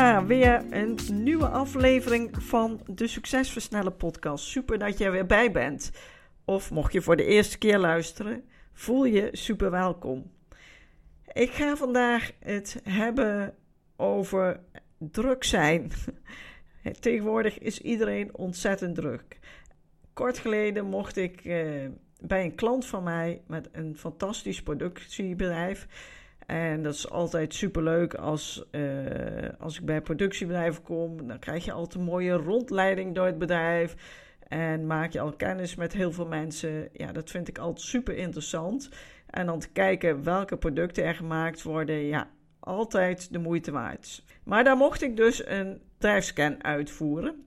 Weer een nieuwe aflevering van de Succesversnellen podcast. Super dat je er weer bij bent. Of mocht je voor de eerste keer luisteren, voel je super welkom. Ik ga vandaag het hebben over druk zijn. Tegenwoordig is iedereen ontzettend druk. Kort geleden mocht ik eh, bij een klant van mij met een fantastisch productiebedrijf en dat is altijd superleuk als, uh, als ik bij productiebedrijven kom. Dan krijg je altijd een mooie rondleiding door het bedrijf. En maak je al kennis met heel veel mensen. Ja, dat vind ik altijd super interessant. En dan te kijken welke producten er gemaakt worden. Ja, altijd de moeite waard. Maar daar mocht ik dus een bedrijfscan uitvoeren.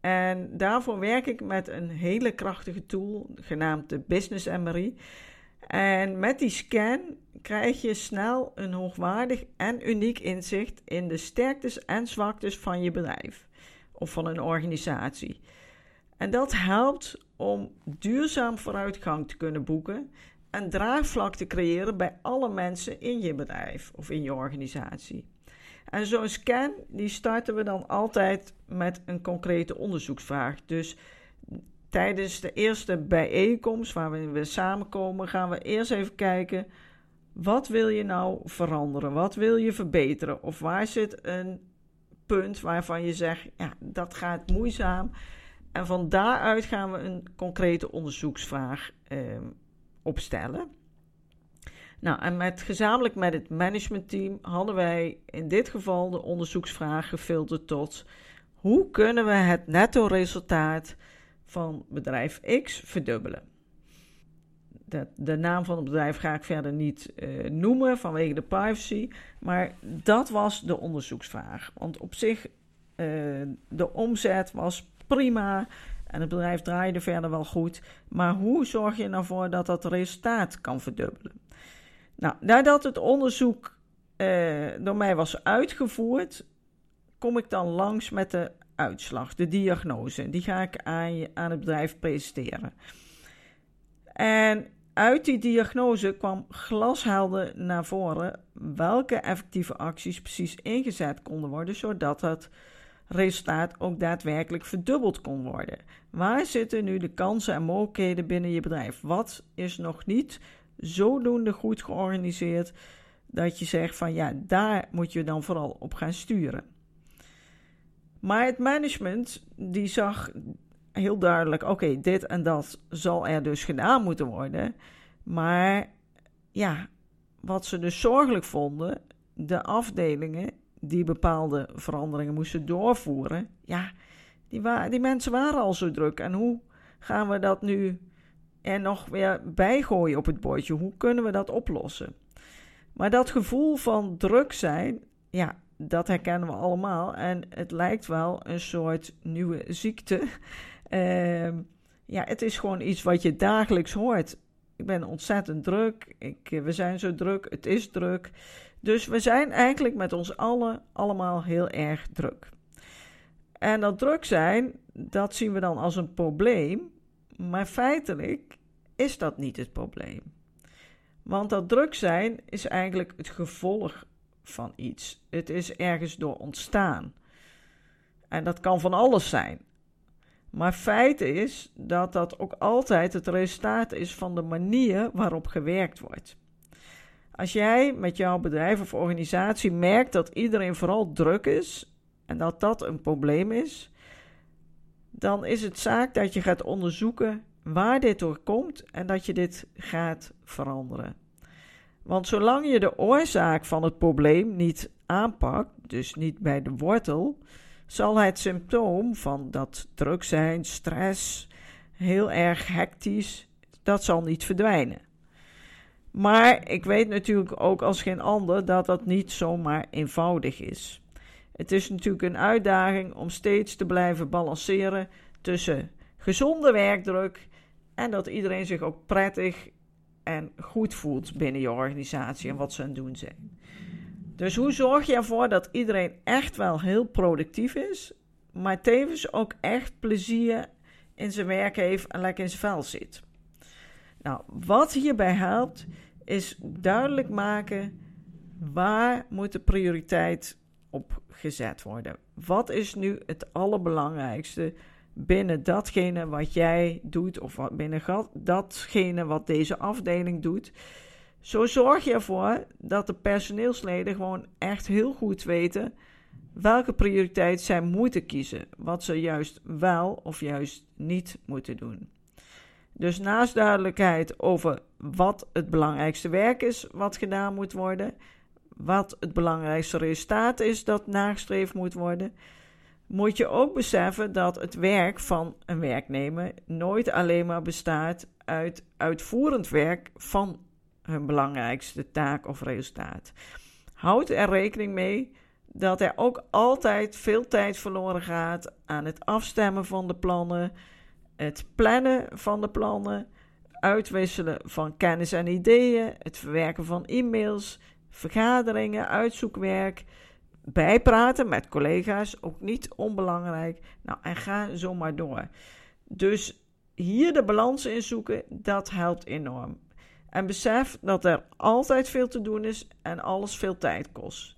En daarvoor werk ik met een hele krachtige tool genaamd de Business MRI. En met die scan krijg je snel een hoogwaardig en uniek inzicht in de sterktes en zwaktes van je bedrijf of van een organisatie. En dat helpt om duurzaam vooruitgang te kunnen boeken en draagvlak te creëren bij alle mensen in je bedrijf of in je organisatie. En zo'n scan die starten we dan altijd met een concrete onderzoeksvraag. Dus tijdens de eerste bijeenkomst waar we samenkomen, gaan we eerst even kijken. Wat wil je nou veranderen? Wat wil je verbeteren? Of waar zit een punt waarvan je zegt, ja, dat gaat moeizaam. En van daaruit gaan we een concrete onderzoeksvraag eh, opstellen. Nou, en met, gezamenlijk met het managementteam hadden wij in dit geval de onderzoeksvraag gefilterd tot hoe kunnen we het netto resultaat van bedrijf X verdubbelen. De, de naam van het bedrijf ga ik verder niet uh, noemen vanwege de privacy, maar dat was de onderzoeksvraag. Want op zich, uh, de omzet was prima en het bedrijf draaide verder wel goed, maar hoe zorg je nou voor dat dat resultaat kan verdubbelen? Nou, nadat het onderzoek uh, door mij was uitgevoerd, kom ik dan langs met de uitslag, de diagnose. Die ga ik aan, je, aan het bedrijf presenteren. En uit die diagnose kwam glashelder naar voren welke effectieve acties precies ingezet konden worden, zodat het resultaat ook daadwerkelijk verdubbeld kon worden. Waar zitten nu de kansen en mogelijkheden binnen je bedrijf? Wat is nog niet zodoende goed georganiseerd dat je zegt van ja, daar moet je dan vooral op gaan sturen. Maar het management die zag heel duidelijk: oké, dit en dat zal er dus gedaan moeten worden. Maar ja, wat ze dus zorgelijk vonden, de afdelingen die bepaalde veranderingen moesten doorvoeren, ja, die, die mensen waren al zo druk. En hoe gaan we dat nu er nog weer bijgooien op het bordje? Hoe kunnen we dat oplossen? Maar dat gevoel van druk zijn, ja, dat herkennen we allemaal. En het lijkt wel een soort nieuwe ziekte. Uh, ja, het is gewoon iets wat je dagelijks hoort. Ik ben ontzettend druk. Ik, we zijn zo druk. Het is druk. Dus we zijn eigenlijk met ons allen allemaal heel erg druk. En dat druk zijn, dat zien we dan als een probleem. Maar feitelijk is dat niet het probleem. Want dat druk zijn is eigenlijk het gevolg van iets. Het is ergens door ontstaan. En dat kan van alles zijn. Maar feit is dat dat ook altijd het resultaat is van de manier waarop gewerkt wordt. Als jij met jouw bedrijf of organisatie merkt dat iedereen vooral druk is en dat dat een probleem is, dan is het zaak dat je gaat onderzoeken waar dit door komt en dat je dit gaat veranderen. Want zolang je de oorzaak van het probleem niet aanpakt, dus niet bij de wortel, zal het symptoom van dat druk zijn, stress, heel erg hectisch, dat zal niet verdwijnen. Maar ik weet natuurlijk ook als geen ander dat dat niet zomaar eenvoudig is. Het is natuurlijk een uitdaging om steeds te blijven balanceren tussen gezonde werkdruk en dat iedereen zich ook prettig en goed voelt binnen je organisatie en wat ze aan het doen zijn. Dus hoe zorg je ervoor dat iedereen echt wel heel productief is, maar tevens ook echt plezier in zijn werk heeft en lekker in zijn vel zit? Nou, wat hierbij helpt, is duidelijk maken waar moet de prioriteit op gezet worden. Wat is nu het allerbelangrijkste binnen datgene wat jij doet of binnen datgene wat deze afdeling doet? Zo zorg je ervoor dat de personeelsleden gewoon echt heel goed weten welke prioriteit zij moeten kiezen, wat ze juist wel of juist niet moeten doen. Dus naast duidelijkheid over wat het belangrijkste werk is wat gedaan moet worden, wat het belangrijkste resultaat is dat nagestreefd moet worden, moet je ook beseffen dat het werk van een werknemer nooit alleen maar bestaat uit uitvoerend werk van hun belangrijkste taak of resultaat. Houd er rekening mee dat er ook altijd veel tijd verloren gaat aan het afstemmen van de plannen, het plannen van de plannen, uitwisselen van kennis en ideeën, het verwerken van e-mails, vergaderingen, uitzoekwerk, bijpraten met collega's, ook niet onbelangrijk. Nou, en ga zo maar door. Dus hier de balans in zoeken, dat helpt enorm. En besef dat er altijd veel te doen is en alles veel tijd kost.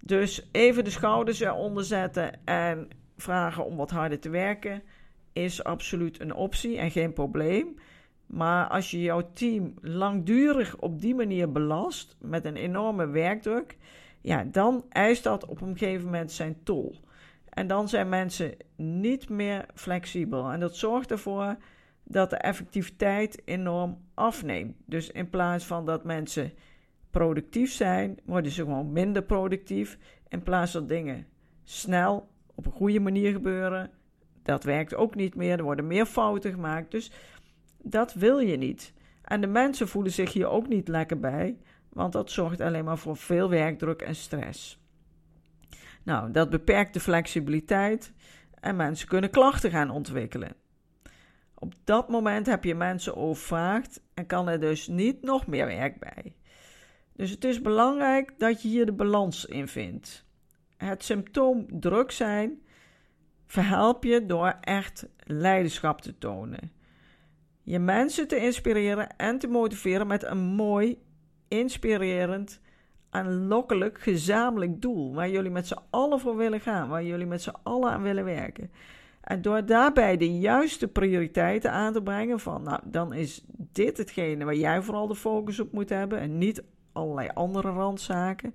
Dus even de schouders eronder zetten en vragen om wat harder te werken is absoluut een optie en geen probleem. Maar als je jouw team langdurig op die manier belast met een enorme werkdruk, ja, dan eist dat op een gegeven moment zijn tol. En dan zijn mensen niet meer flexibel. En dat zorgt ervoor dat de effectiviteit enorm afneemt. Dus in plaats van dat mensen productief zijn, worden ze gewoon minder productief. In plaats dat dingen snel op een goede manier gebeuren, dat werkt ook niet meer. Er worden meer fouten gemaakt. Dus dat wil je niet. En de mensen voelen zich hier ook niet lekker bij, want dat zorgt alleen maar voor veel werkdruk en stress. Nou, dat beperkt de flexibiliteit en mensen kunnen klachten gaan ontwikkelen. Op dat moment heb je mensen overvraagd en kan er dus niet nog meer werk bij. Dus het is belangrijk dat je hier de balans in vindt. Het symptoom druk zijn verhelp je door echt leiderschap te tonen. Je mensen te inspireren en te motiveren met een mooi, inspirerend, aanlokkelijk gezamenlijk doel. Waar jullie met z'n allen voor willen gaan, waar jullie met z'n allen aan willen werken. En door daarbij de juiste prioriteiten aan te brengen van, nou, dan is dit hetgene waar jij vooral de focus op moet hebben en niet allerlei andere randzaken.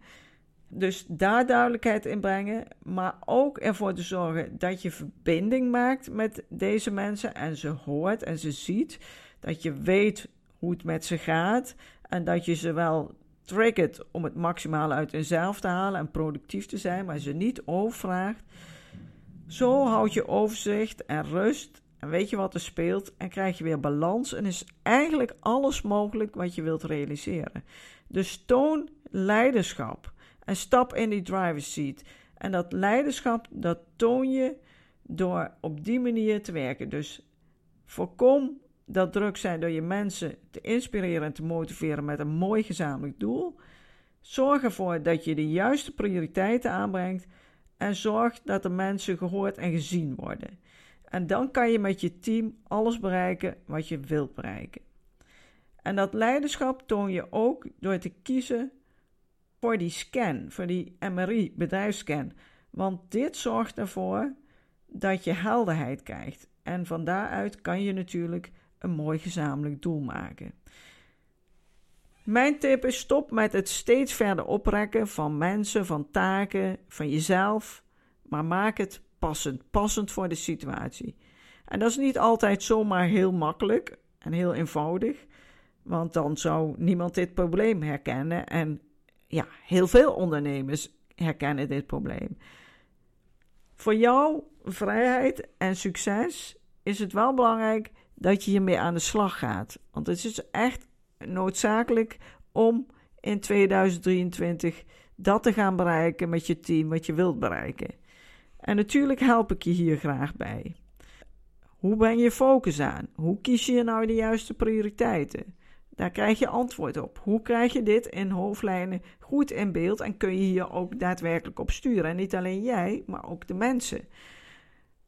Dus daar duidelijkheid in brengen, maar ook ervoor te zorgen dat je verbinding maakt met deze mensen en ze hoort en ze ziet. Dat je weet hoe het met ze gaat en dat je ze wel triggert om het maximale uit hunzelf te halen en productief te zijn, maar ze niet overvraagt. Zo houd je overzicht en rust en weet je wat er speelt en krijg je weer balans en is eigenlijk alles mogelijk wat je wilt realiseren. Dus toon leiderschap en stap in die driver's seat. En dat leiderschap, dat toon je door op die manier te werken. Dus voorkom dat druk zijn door je mensen te inspireren en te motiveren met een mooi gezamenlijk doel. Zorg ervoor dat je de juiste prioriteiten aanbrengt en zorg dat de mensen gehoord en gezien worden. En dan kan je met je team alles bereiken wat je wilt bereiken. En dat leiderschap toon je ook door te kiezen voor die scan, voor die MRI, bedrijfsscan. Want dit zorgt ervoor dat je helderheid krijgt. En van daaruit kan je natuurlijk een mooi gezamenlijk doel maken. Mijn tip is stop met het steeds verder oprekken van mensen, van taken, van jezelf, maar maak het passend, passend voor de situatie. En dat is niet altijd zomaar heel makkelijk en heel eenvoudig, want dan zou niemand dit probleem herkennen en ja, heel veel ondernemers herkennen dit probleem. Voor jouw vrijheid en succes is het wel belangrijk dat je hiermee aan de slag gaat. Want het is echt noodzakelijk om in 2023 dat te gaan bereiken met je team wat je wilt bereiken. En natuurlijk help ik je hier graag bij. Hoe ben je focus aan? Hoe kies je nou de juiste prioriteiten? Daar krijg je antwoord op. Hoe krijg je dit in hoofdlijnen goed in beeld en kun je hier ook daadwerkelijk op sturen? En niet alleen jij, maar ook de mensen.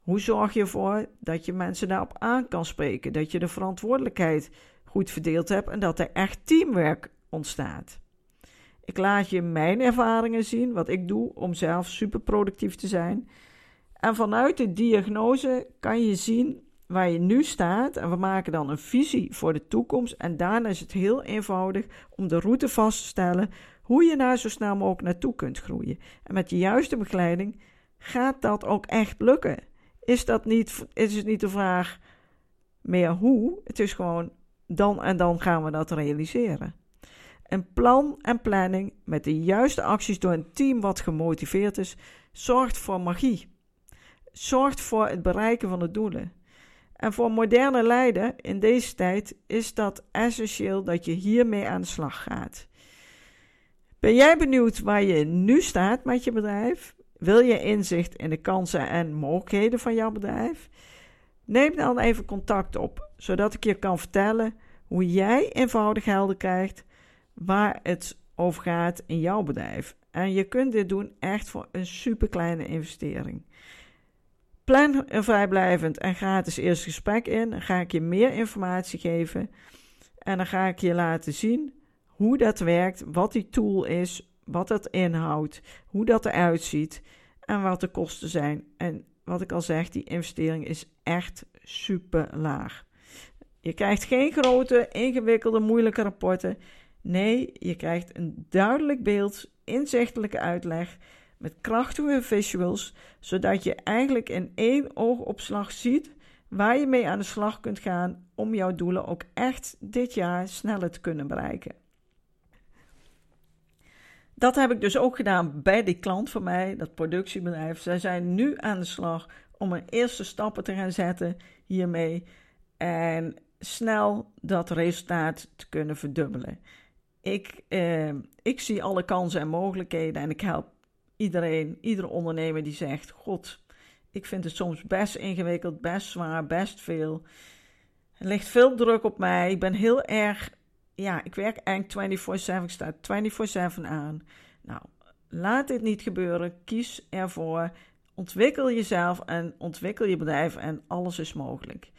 Hoe zorg je ervoor dat je mensen daarop aan kan spreken? Dat je de verantwoordelijkheid goed verdeeld hebt en dat er echt teamwerk ontstaat. Ik laat je mijn ervaringen zien, wat ik doe om zelf super productief te zijn. En vanuit de diagnose kan je zien waar je nu staat. En we maken dan een visie voor de toekomst. En daarna is het heel eenvoudig om de route vast te stellen hoe je daar zo snel mogelijk naartoe kunt groeien. En met de juiste begeleiding gaat dat ook echt lukken. Is, dat niet, is het niet de vraag meer hoe, het is gewoon dan en dan gaan we dat realiseren. Een plan en planning met de juiste acties door een team wat gemotiveerd is, zorgt voor magie. Zorgt voor het bereiken van de doelen. En voor moderne leider in deze tijd is dat essentieel dat je hiermee aan de slag gaat. Ben jij benieuwd waar je nu staat met je bedrijf? Wil je inzicht in de kansen en mogelijkheden van jouw bedrijf? Neem dan even contact op, zodat ik je kan vertellen hoe jij eenvoudig helder krijgt waar het over gaat in jouw bedrijf. En je kunt dit doen echt voor een super kleine investering. Plan een vrijblijvend en gratis eerste gesprek in. Dan ga ik je meer informatie geven. En dan ga ik je laten zien hoe dat werkt, wat die tool is, wat het inhoudt, hoe dat eruit ziet en wat de kosten zijn. En wat ik al zeg, die investering is echt super laag. Je krijgt geen grote, ingewikkelde, moeilijke rapporten. Nee, je krijgt een duidelijk beeld, inzichtelijke uitleg met krachtige visuals, zodat je eigenlijk in één oogopslag ziet waar je mee aan de slag kunt gaan om jouw doelen ook echt dit jaar sneller te kunnen bereiken. Dat heb ik dus ook gedaan bij die klant van mij, dat productiebedrijf. Zij zijn nu aan de slag om een eerste stappen te gaan zetten hiermee en snel dat resultaat te kunnen verdubbelen. Ik, eh, ik zie alle kansen en mogelijkheden en ik help iedereen, iedere ondernemer die zegt: God, ik vind het soms best ingewikkeld, best zwaar, best veel. Er ligt veel druk op mij. Ik ben heel erg, ja, ik werk eigenlijk 24/7, ik sta 24/7 aan. Nou, laat dit niet gebeuren. Kies ervoor. Ontwikkel jezelf en ontwikkel je bedrijf en alles is mogelijk.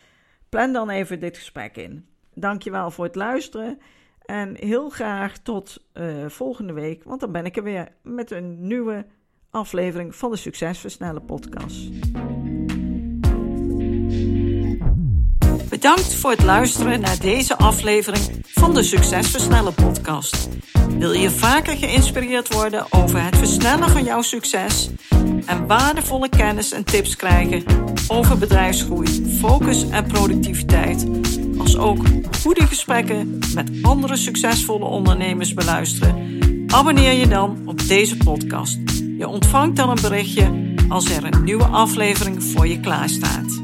Plan dan even dit gesprek in. Dankjewel voor het luisteren. En heel graag tot uh, volgende week, want dan ben ik er weer met een nieuwe aflevering van de Succesversnellen podcast. Bedankt voor het luisteren naar deze aflevering van de Succesversnellen podcast. Wil je vaker geïnspireerd worden over het versnellen van jouw succes en waardevolle kennis en tips krijgen over bedrijfsgroei, focus en productiviteit, als ook goede gesprekken met andere succesvolle ondernemers beluisteren? Abonneer je dan op deze podcast. Je ontvangt dan een berichtje als er een nieuwe aflevering voor je klaarstaat.